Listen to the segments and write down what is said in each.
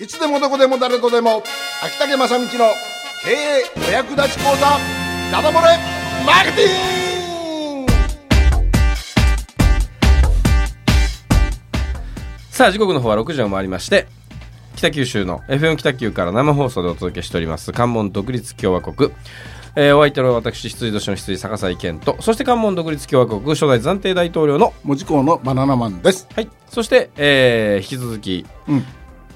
いつでもどこでも誰とでも。秋竹正道の経営お役立ち講座。ダダ漏れ。マーケティング。さあ時刻の方は6時を回りまして北九州の FM 北九から生放送でお届けしております。関門独立共和国、えー、お相手の私羊年の羊坂井健とそして関門独立共和国初代暫定大統領の文字工のバナナマンです。はい。そして、えー、引き続き、うん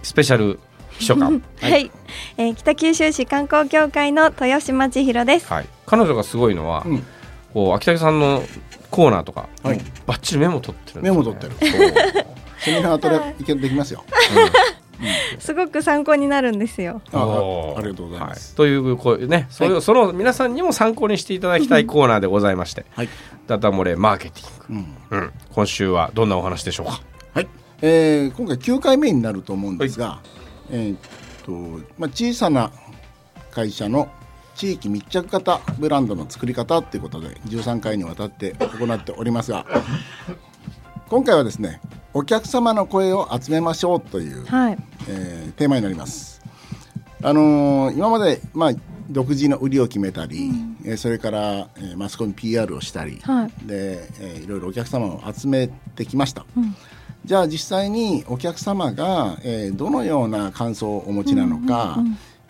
スペシャル秘書官。はい、えー北九州市観光協会の豊島千尋です。はい、彼女がすごいのは、うん。こう秋竹さんのコーナーとか、はい。バッチリメモ取ってるね。メモ取ってる。そう。セミナーとれい。けできますよ。すごく参考になるんですよ。ああありがとうございます。はというこうねそれを、その皆さんにも参考にしていただきたいコーナーでございましてはい、ダダ漏れマーケティンうん。グ、うん、今週はどんなお話でしょうか？はいえー今回9回目になると思うんですが、えーっとまあ、小さな会社の地域密着型ブランドの作り方ということで13回にわたって行っておりますが今回はですねお客様の声を集めましょうという、はい。えーテーマになります。あのー今まで、まあ、独自の売りを決めたり、えーそれから、えーマスコミ PR をしたり、はいで、えーいろいろお客様を集めてきました。じゃあ実際にお客様が、えーどのような感想をお持ちなのか、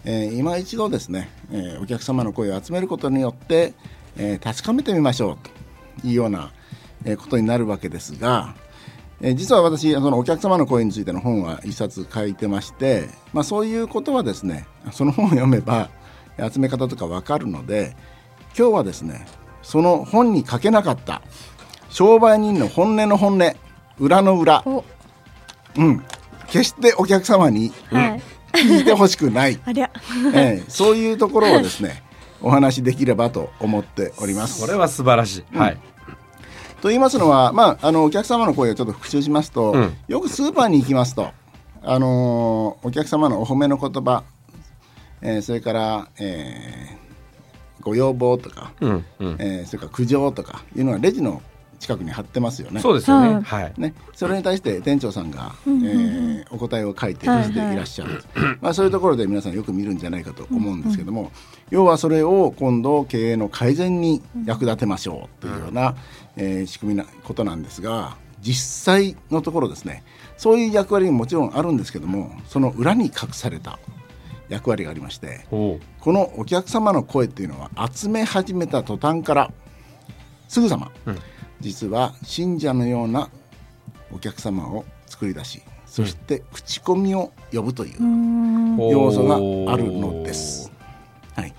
えー今一度ですね、えーお客様の声を集めることによって、えー確かめてみましょうというような、えーことになるわけですが、えー実は私そのお客様の声についての本は一冊書いてまして、まあ、そういうことはですねその本を読めば集め方とか分かるので今日はですねその本に書けなかった商売人の本音の本音裏の裏、お、うん、決してお客様にはい。聞いてほしくない、ありゃ。えーそういうところをですねお話しできればと思っております。これは素晴らしい、はい。と言いますのは、まあ、あのお客様の声をちょっと復習しますと、うん。よくスーパーに行きますと、あのーお客様のお褒めの言葉、えーそれから、えーご要望とか、うんうん。えーそれから苦情とかいうのはレジの近くに貼ってますよね。そうですよね。はいはい。ね、それに対して店長さんが、えーお答えを書いてていらっしゃる、まあ、そういうところで皆さんよく見るんじゃないかと思うんですけども、要はそれを今度経営の改善に役立てましょうというような、えー仕組みなことなんですが実際のところですねそういう役割ももちろんあるんですけどもその裏に隠された役割がありましてこのお客様の声っていうのは集め始めた途端からすぐさま、うん実は信者のようなお客様を作り出しそして口コミを呼ぶという。要素があるのです。はい。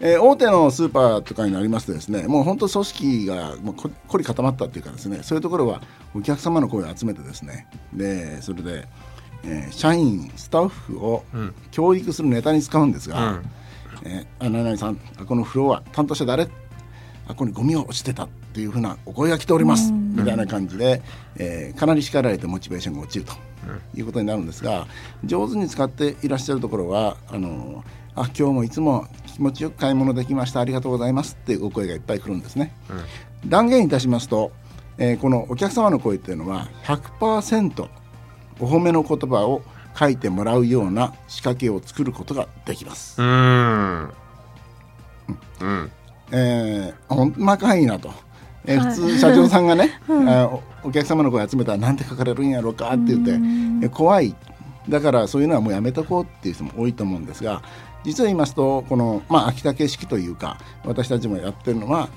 えー大手のスーパーとかになりますとですねもう本当組織がもうこ凝り固まったっていうかですねそういうところはお客様の声を集めてですねでそれで、えー社員スタッフをうん。教育するネタに使うんですが、うん。えーあ何々さんあこのフロア担当者誰？あここにゴミが落ちてたっていうふうなお声が来ております。みたいな感じで、えーかなり叱られてモチベーションが落ちるということになるんですが上手に使っていらっしゃるところはあのあ今日もいつも気持ちよく買い物できました。ありがとうございますっていうお声がいっぱい来るんですね。断言いたしますと、えーこのお客様の声っていうのは100%お褒めの言葉を書いてもらうような仕掛けを作ることができます。うーん。うん。えー、ほんまかいなと、え普通社長さんがね、おお客様の声集めたらなんて書かれるんやろうかって言って、えー怖い。だからそういうのはもうやめとこうっていう人も多いと思うんですが実は言いますとこの、まあ、秋田形式というか私たちもやってるのは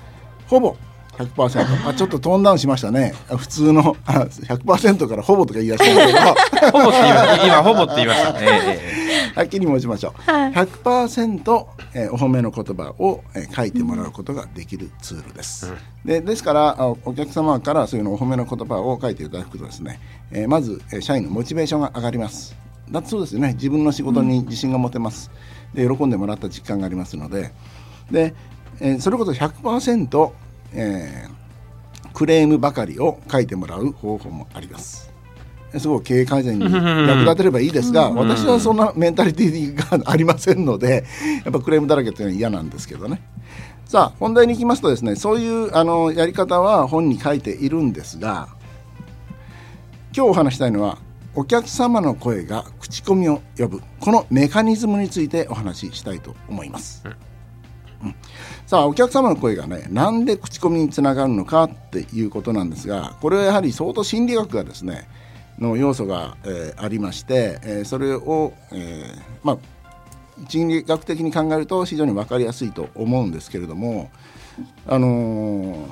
ほぼ100%あちょっとトーンダウンしましたね。あ普通のあ100%からほぼとか言い出したけど。ほぼって言いました。今ほぼって言いました、えええはっきり申しましょう、はい。100%、えーお褒めの言葉を、えー書いてもらうことができるツールです、でですからあお客様からそういうのお褒めの言葉を書いていただくとですね、えーまず、えー社員のモチベーションが上がります。だってそうですよね。自分の仕事に自信が持てます。で喜んでもらった実感がありますので。で、えーそれこそ100%、えークレームばかりを書いてもらう方法もありますすごく経営改善に役立てればいいですが、私はそんなメンタリティーがありませんので、やっぱクレームだらけっていうのは嫌なんですけどね。さあ、本題に行きますとですね、そういうあのやり方は本に書いているんですが、今日お話したいのは、お客様の声が口コミを呼ぶこのメカニズムについてお話ししたいと思います。うん、さあお客様の声がねなんで口コミにつながるのかっていうことなんですがこれはやはり相当心理学がですねの要素が、えー、ありまして、えー、それを、えー、まあ心理学的に考えると非常に分かりやすいと思うんですけれどもあのー、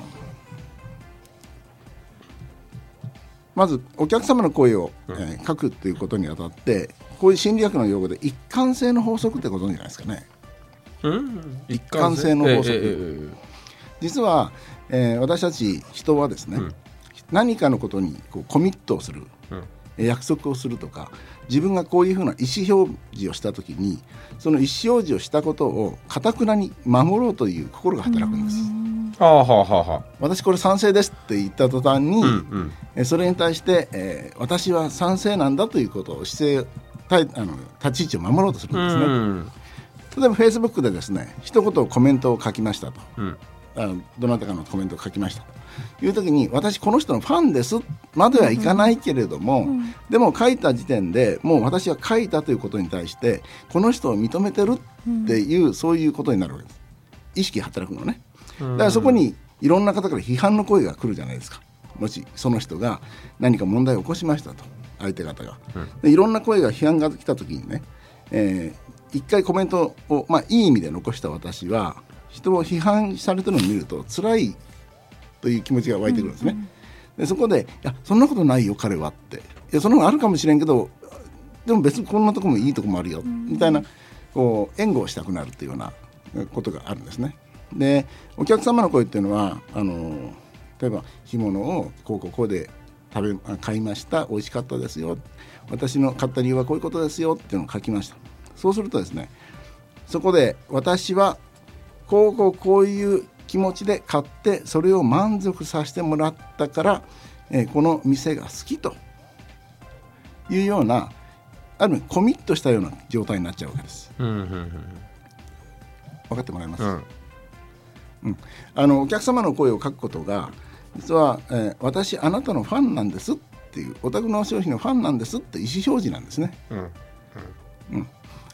まずお客様の声を、えー、書くということにあたってこういう心理学の用語で一貫性の法則ってご存知じゃないですかね？うん、一貫性。の法則、えー、実は、えー、私たち人はですね、うん、何かのことにこうコミットをする、うん、約束をするとか自分がこういうふうな意思表示をした時にその意思表示をしたことをかたくなに守ろうという心が働くんです。はあはあはあ、私これ賛成ですって言った途端に、うんうん、それに対して、えー、私は賛成なんだということを姿勢あの立ち位置を守ろうとするんですね。うん例えばフェイスブックでですね一言コメントを書きましたと、うん、あのどなたかのコメントを書きました。という時に私この人のファンです。まではいかないけれども、うん、でも書いた時点でもう私は書いたということに対してこの人を認めてるっていう、うん、そういうことになるわけです。意識働くのね。だからそこにいろんな方から批判の声が来るじゃないですか。もしその人が何か問題を起こしましたと。相手方が、でいろんな声が批判が来た時にね、えー、一回コメントを、まあ、いい意味で残した私は人を批判されてるのを見ると辛いという気持ちが湧いてくるんですね。うん。うん、でそこで「いやそんなことないよ彼は」って「いやその方があるかもしれんけどでも別にこんなとこもいいとこもあるよ」みたいなこう援護をしたくなるっていうようなことがあるんですね。でお客様の声っていうのはあの例えば干物をこうこうこうで食べ買いました美味しかったですよ。私の買った理由はこういうことですよっていうのを書きましたそうするとですねそこで私はこうこうこういう気持ちで買ってそれを満足させてもらったから、えー、この店が好きというようなある意味コミットしたような状態になっちゃうわけです。うんうんうん、分かってもらえます、うん。うん、あのお客様の声を書くことが実は、えー、私あなたのファンなんですっていうお宅の商品のファンなんですって意思表示なんですね。うん、うん。うん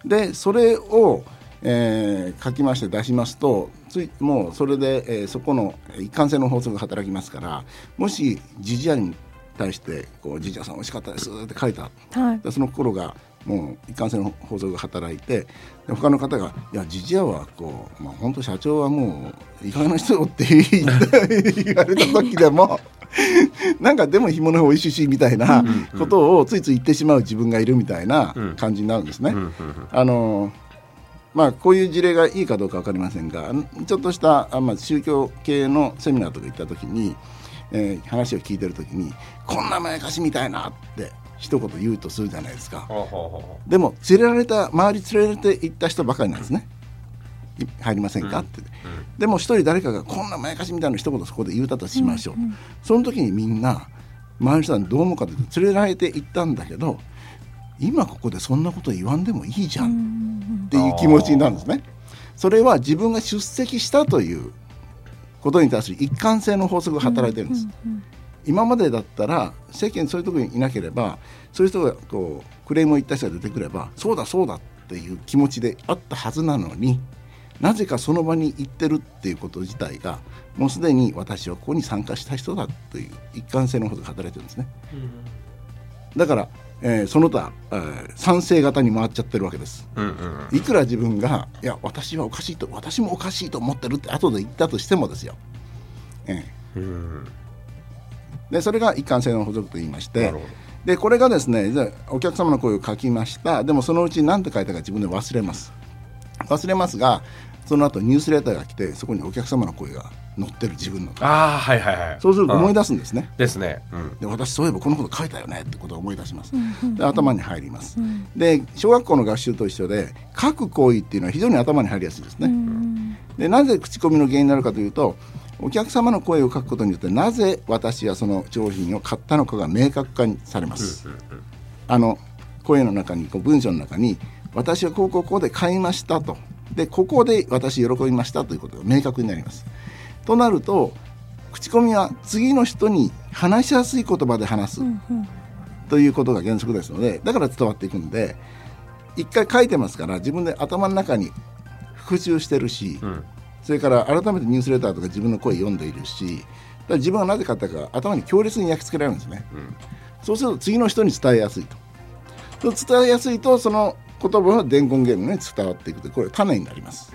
でそれを、えー、書きまして出しますとついもうそれで、えー、そこの一貫性の法則が働きますからもしジジアに対してこう「ジジアさん美味しかったです」って書いた、はい、その心がもう一貫性の法則が働いて他の方が「いやジジアはこう、まあ、本当社長はもういかがな人よ」って 言われた時でも なんかでも干物が美味しいしみたいなことをついつい言ってしまう自分がいるみたいな感じになるんですね。あのまあ、こういう事例がいいかどうか分かりませんがちょっとしたあ、まあ、宗教系のセミナーとか行った時に、えー、話を聞いてる時にこんなまやかしみたいなって一言言うとするじゃないですか。でも連れられた周り連れられて行った人ばかりなんですね入りませんか、って、でも一人誰かがこんなまやかしみたいな一言そこで言うたとしましょう、その時にみんな周りの人はどう思うかというと連れられて行ったんだけど今ここでそんなこと言わんでもいいじゃんっていう気持ちになるんですね。それは自分が出席したということに対する一貫性の法則が働いてるんです。今までだったら世間そういうところにいなければそういう人がこうクレームを言った人が出てくればそうだそうだっていう気持ちであったはずなのになぜかその場に行ってるっていうこと自体がもうすでに私はここに参加した人だという一貫性のことが働いてるんですね。だから、えー、その他、えー、賛成型に回っちゃってるわけです。いくら自分がいや私はおかしいと私もおかしいと思ってるって後で言ったとしてもですよ。えー、でそれが一貫性の補足と言いましてでこれがですねお客様の声を書きました。でもそのうち何て書いたか自分で忘れます。忘れますがその後ニュースレターが来てそこにお客様の声が載ってる自分のああはいはいはい。そうすると思い出すんですね。ですね、うん、で私そういえばこのこと書いたよねってことを思い出します、で頭に入ります、で小学校の学習と一緒で書く行為っていうのは非常に頭に入りやすいですね、でなぜ口コミの原因になるかというとお客様の声を書くことによってなぜ私はその商品を買ったのかが明確化にされます、あの声の中にこう文章の中に私はこうこうこうで買いましたとでここで私喜びましたということが明確になります。となると口コミは次の人に話しやすい言葉で話す、うんうん、ということが原則ですのでだから伝わっていくんで一回書いてますから自分で頭の中に復習してるし、うん。それから改めてニュースレターとか自分の声読んでいるしだから自分がなぜ買ったか頭に強烈に焼き付けられるんですね、そうすると次の人に伝えやすいと。と伝えやすいとその言葉は伝言ゲームに伝わっていくと。これ種になります。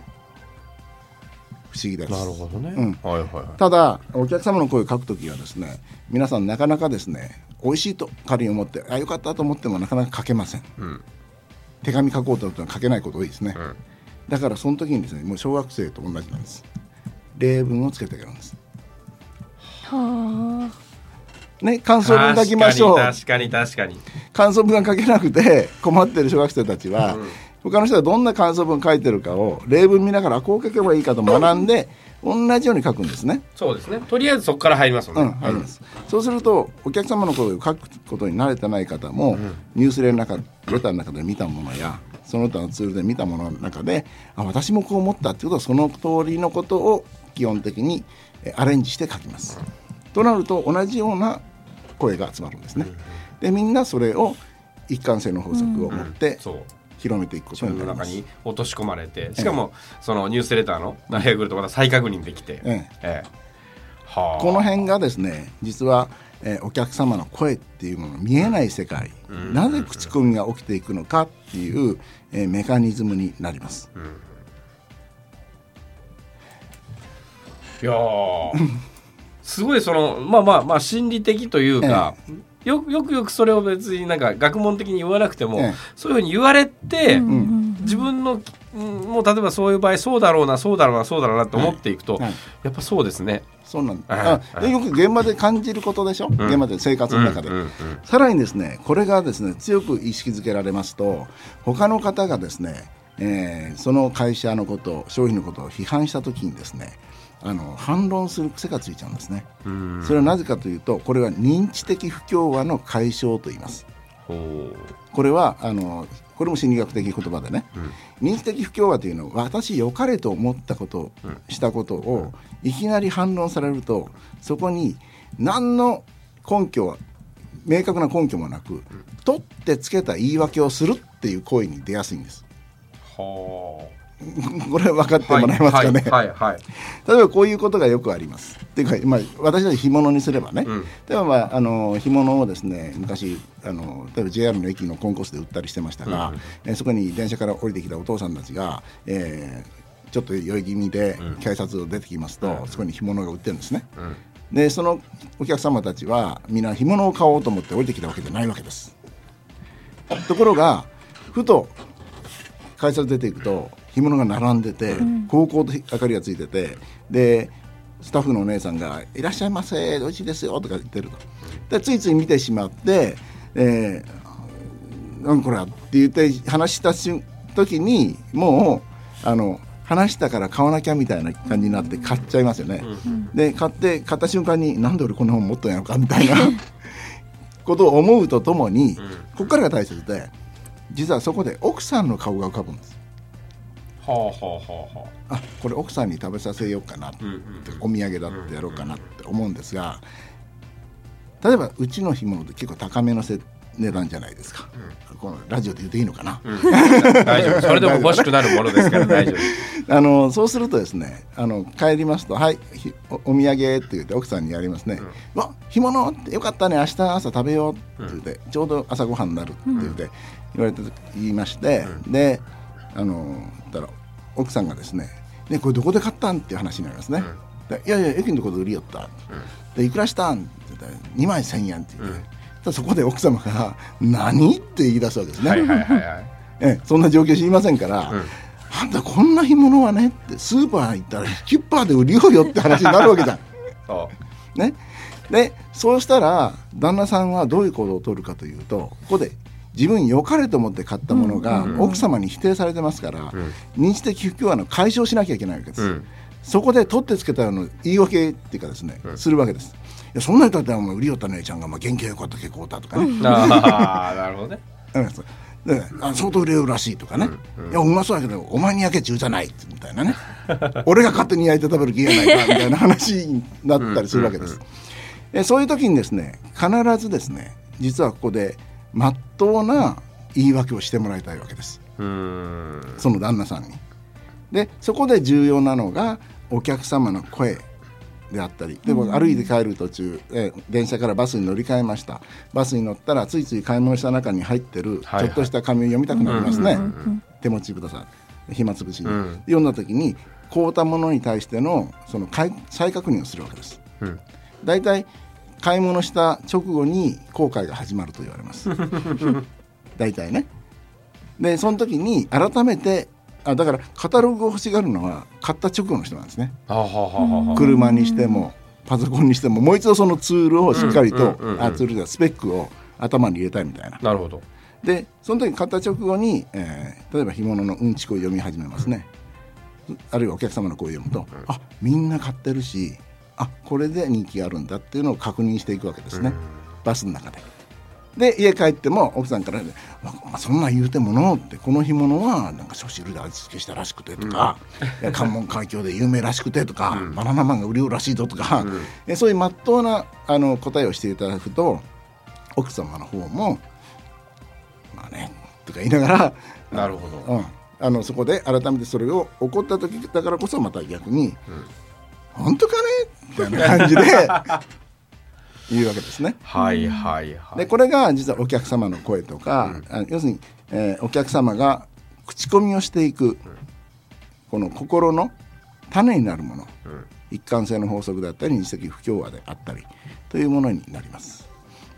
不思議ですなるほどね、うん。はいはいはい。ただお客様の声を書くときはですね皆さんなかなかですね美味しいと仮に思ってあよかったと思ってもなかなか書けません、ん。手紙書こうと思っても書けないこと多いですね、ん。だからその時にですねもう小学生と同じなんです。例文をつけてあげるんです。はね感想文書きましょう確かに確かに感想文が書けなくて困ってる小学生たちは、他の人がどんな感想文書いてるかを例文見ながらあこう書けばいいかと学んで同じように書くんですね。にそうですねとりあえずそこから入りますもんね、うん、入ります。そうするとお客様の声を書くことに慣れてない方も、ニュースレの中レターの中で見たものやその他のツールで見たものの中であ私もこう思ったっていうことはその通りのことを基本的にえアレンジして書きます。となると同じような声が集まるんですね。でみんなそれを一貫性の法則を持って広めていくことになります。の中に落とし込まれてしかもそのニュースレターの内容が来るとまた再確認できて、ええ。ええ。はあ。この辺がですね実は、えーお客様の声っていうものの見えない世界、なぜ口コミが起きていくのかっていう、えーメカニズムになります。いやー すごいそのまあまあまあ心理的というか、よくよくよくそれを別になんか学問的に言わなくても、ええ。そういうふうに言われて、うんうん自分のうんもう例えばそういう場合そうだろうなそうだろうなそうだろうなって思っていくと、はいやっぱそうですね。そうなんだ、よく現場で感じることでしょ、現場で生活の中で、うんうんうん。さらにですねこれがですね強く意識づけられますと他の方がですね、えーその会社のこと商品のことを批判した時にですねあの反論する癖がついちゃうんですね、うん。それはなぜかというとこれは認知的不協和の解消と言います。これはあのこれも心理学的言葉でね、認知的不協和というのは私良かれと思ったこと、したことをいきなり反論されるとそこに何の根拠は明確な根拠もなく、取ってつけた言い訳をするっていう行為に出やすいんです。は これ分かってあもらえますかね、はいはいはい、例えばこういうことがよくあります。っていうか、まあ、私たち干物にすればね、うん。例えば、まあ、あの干物をですね昔あの例えば JR の駅のコンコースで売ったりしてましたが、えーそこに電車から降りてきたお父さんたちが、えーちょっと酔い気味で改札を出てきますと、そこに干物が売ってるんですね。でそのお客様たちはみんな干物を買おうと思って降りてきたわけじゃないわけです。ところがふと改札出ていくと干物が並んでて、高校と明かりがついててでスタッフのお姉さんが「いらっしゃいませ美味しいですよ」とか言ってると。でついつい見てしまって「えー、なんこれは」って言って話した瞬時にもうあの話したから買わなきゃみたいな感じになって買っちゃいますよね。で買って買った瞬間になんで俺こんな本持っとんやろかみたいな。ことを思うとともに、ここからが大切で実はそこで奥さんの顔が浮かぶんです。はあはあはあはああこれ奥さんに食べさせようかなって、うんうんお土産だってやろうかなって思うんですが例えばうちの干物って結構高めのせ値段じゃないですか、このラジオで言っていいのかな、大丈夫。それでも欲しくなるものですから大丈夫。あのそうするとですねあの帰りますと「はいひおお土産」って言って奥さんにやりますね「わ干物？ってよかったね。明日朝食べよう」って言って、ちょうど朝ごはんになるって言って言われて言いまして、であのたら奥さんがですね「ねこれどこで買ったん?」っていう話になりますね。でいやいや駅のところで売りよった」でいくらしたん?」って言ったら「2万1000円」って言って、そこで奥様が「何?」って言い出すわけですね。はいはいはいはい ええそんな状況知りませんから、あんたこんな干物はねってスーパー行ったらキュッパーで売りようよって話になるわけじゃん。そね、でそうしたら旦那さんはどういう行動を取るかというとここで自分良かれと思って買ったものが奥様に否定されてますから、認知的不協和の解消しなきゃいけないわけです。うんそこで取ってつけたような言い訳っていうかですね、するわけです。いやそんな人だったらお前売りよった姉ちゃんがまあ元気が良かった結構だとかね、うああなるほどね。であ相当売れるらしいとかね、いやうまそうだけどお前に焼け中じゃないみたいなね。俺が勝手に焼いて食べる気がないかみたいな話になったりするわけです。えそういう時にですね必ずですね実はここでまっとうな言い訳をしてもらいたいわけです。うん。その旦那さんに。でそこで重要なのがお客様の声であったり。でも歩いて帰る途中、えー電車からバスに乗り換えました。バスに乗ったらついつい買い物した中に入ってるはいはい。ちょっとした紙を読みたくなりますね、うん手持ちください。暇つぶしに、うん。読んだ時に買うたものに対してのその再確認をするわけです。うん。大体買い物した直後に後悔が始まると言われます。大体ね。でその時に改めてあだからカタログを欲しがるのは買った直後の人なんですね。車にしてもパソコンにしてももう一度そのツールをしっかりと、うんうんうんうん。あツールではスペックを頭に入れたいみたいな。なるほど。でその時買った直後に、えー例えば干物のうんちくを読み始めますね。あるいはお客様の声を読むと、あみんな買ってるしあこれで人気があるんだっていうのを確認していくわけですね、バスの中で。で家帰っても奥さんから、まあ、そんなん言うてものってこの干物はなんか初汁で味付けしたらしくてとか、いや関門海峡で有名らしくてとか、バナナマンが売りようらしいぞとか、えそういうまっとうなあの答えをしていただくと奥様の方もまあねとか言いながらなるほど。うん、あのそこで改めてそれを怒った時だからこそまた逆に「本当かね?」みたいな感じで 言うわけですね。はいはいはい。でこれが実はお客様の声とか、あ要するに、えーお客様が口コミをしていく、この心の種になるもの、一貫性の法則だったり二石不協和であったりというものになります。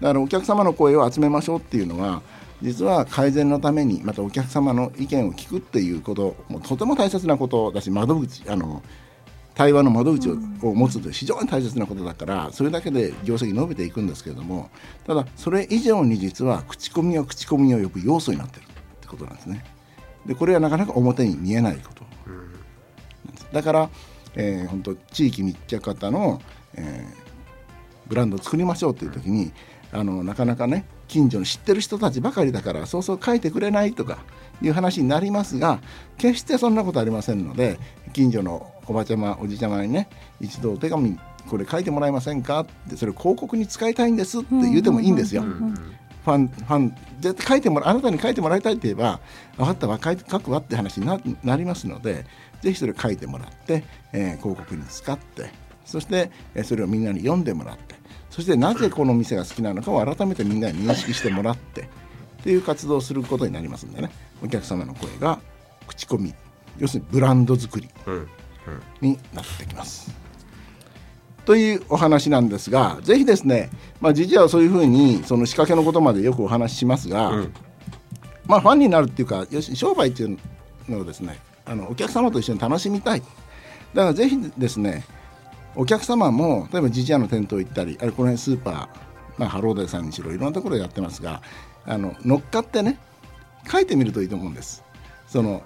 だからお客様の声を集めましょうっていうのは実は改善のためにまたお客様の意見を聞くっていうこともとても大切なことだし窓口あの対話の窓口を持つって非常に大切なことだからそれだけで業績伸びていくんですけれどもただそれ以上に実は口コミは口コミを呼ぶ要素になってるってことなんですね。でこれはなかなか表に見えないことなんですだから、えー本当地域密着型の、えーブランドを作りましょうっていう時にあのなかなかね近所の知ってる人たちばかりだからそうそう書いてくれないとかいう話になりますが決してそんなことありませんので近所のおばちゃまおじちゃまにね一度お手紙これ書いてもらえませんか？ってそれ広告に使いたいんですって言うてもいいんですよ。ファンファン絶対書いてもらあなたに書いてもらいたいって言えば分かったわ書いて書くわって話にななりますのでぜひそれ書いてもらって、えー広告に使ってそして、えーそれをみんなに読んでもらってそしてなぜこの店が好きなのかを改めてみんなに認識してもらってっていう活動をすることになりますんでね。お客様の声が口コミ要するにブランド作りうんになってきます。というお話なんですがぜひですね、まあ、実はそういうふうにその仕掛けのことまでよくお話ししますが、うん。まあファンになるっていうかよし商売っていうのをですねあのお客様と一緒に楽しみたい。だからぜひですねお客様も例えばジジアの店頭行ったりあるいはこの辺スーパー、まあ、ハローデーさんにしろいろんなところでやってますがあの乗っかってね書いてみるといいと思うんです。その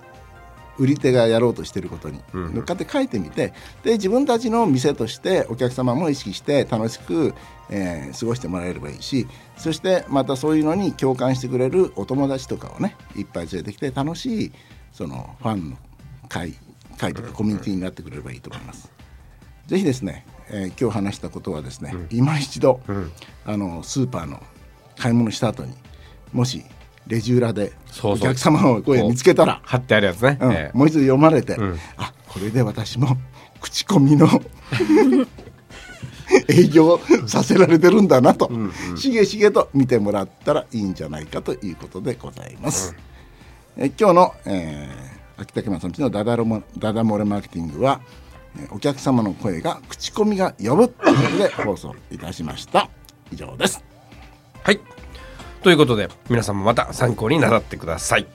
売り手がやろうとしていることにうん乗っかって書いてみてで自分たちの店としてお客様も意識して楽しく、えー過ごしてもらえればいいしそしてまたそういうのに共感してくれるお友達とかをねいっぱい連れてきて楽しいそのファンの会会とかコミュニティになってくれればいいと思います。ぜひですね、えー今日話したことはですね、今一度、ん。あのスーパーの買い物した後にもしレジ裏でお客様の声を見つけたら貼ってあるやつね、うん。ええ。もう一度読まれて、ん。あこれで私も口コミの 営業させられてるんだなと、しげしげと見てもらったらいいんじゃないかということでございます。え今日の、えー、秋田県さんちのダダロモダダ漏れマーケティングは、えーお客様の声が口コミが呼ぶということで放送いたしました。以上です。はいということで皆さんもまた参考になさってください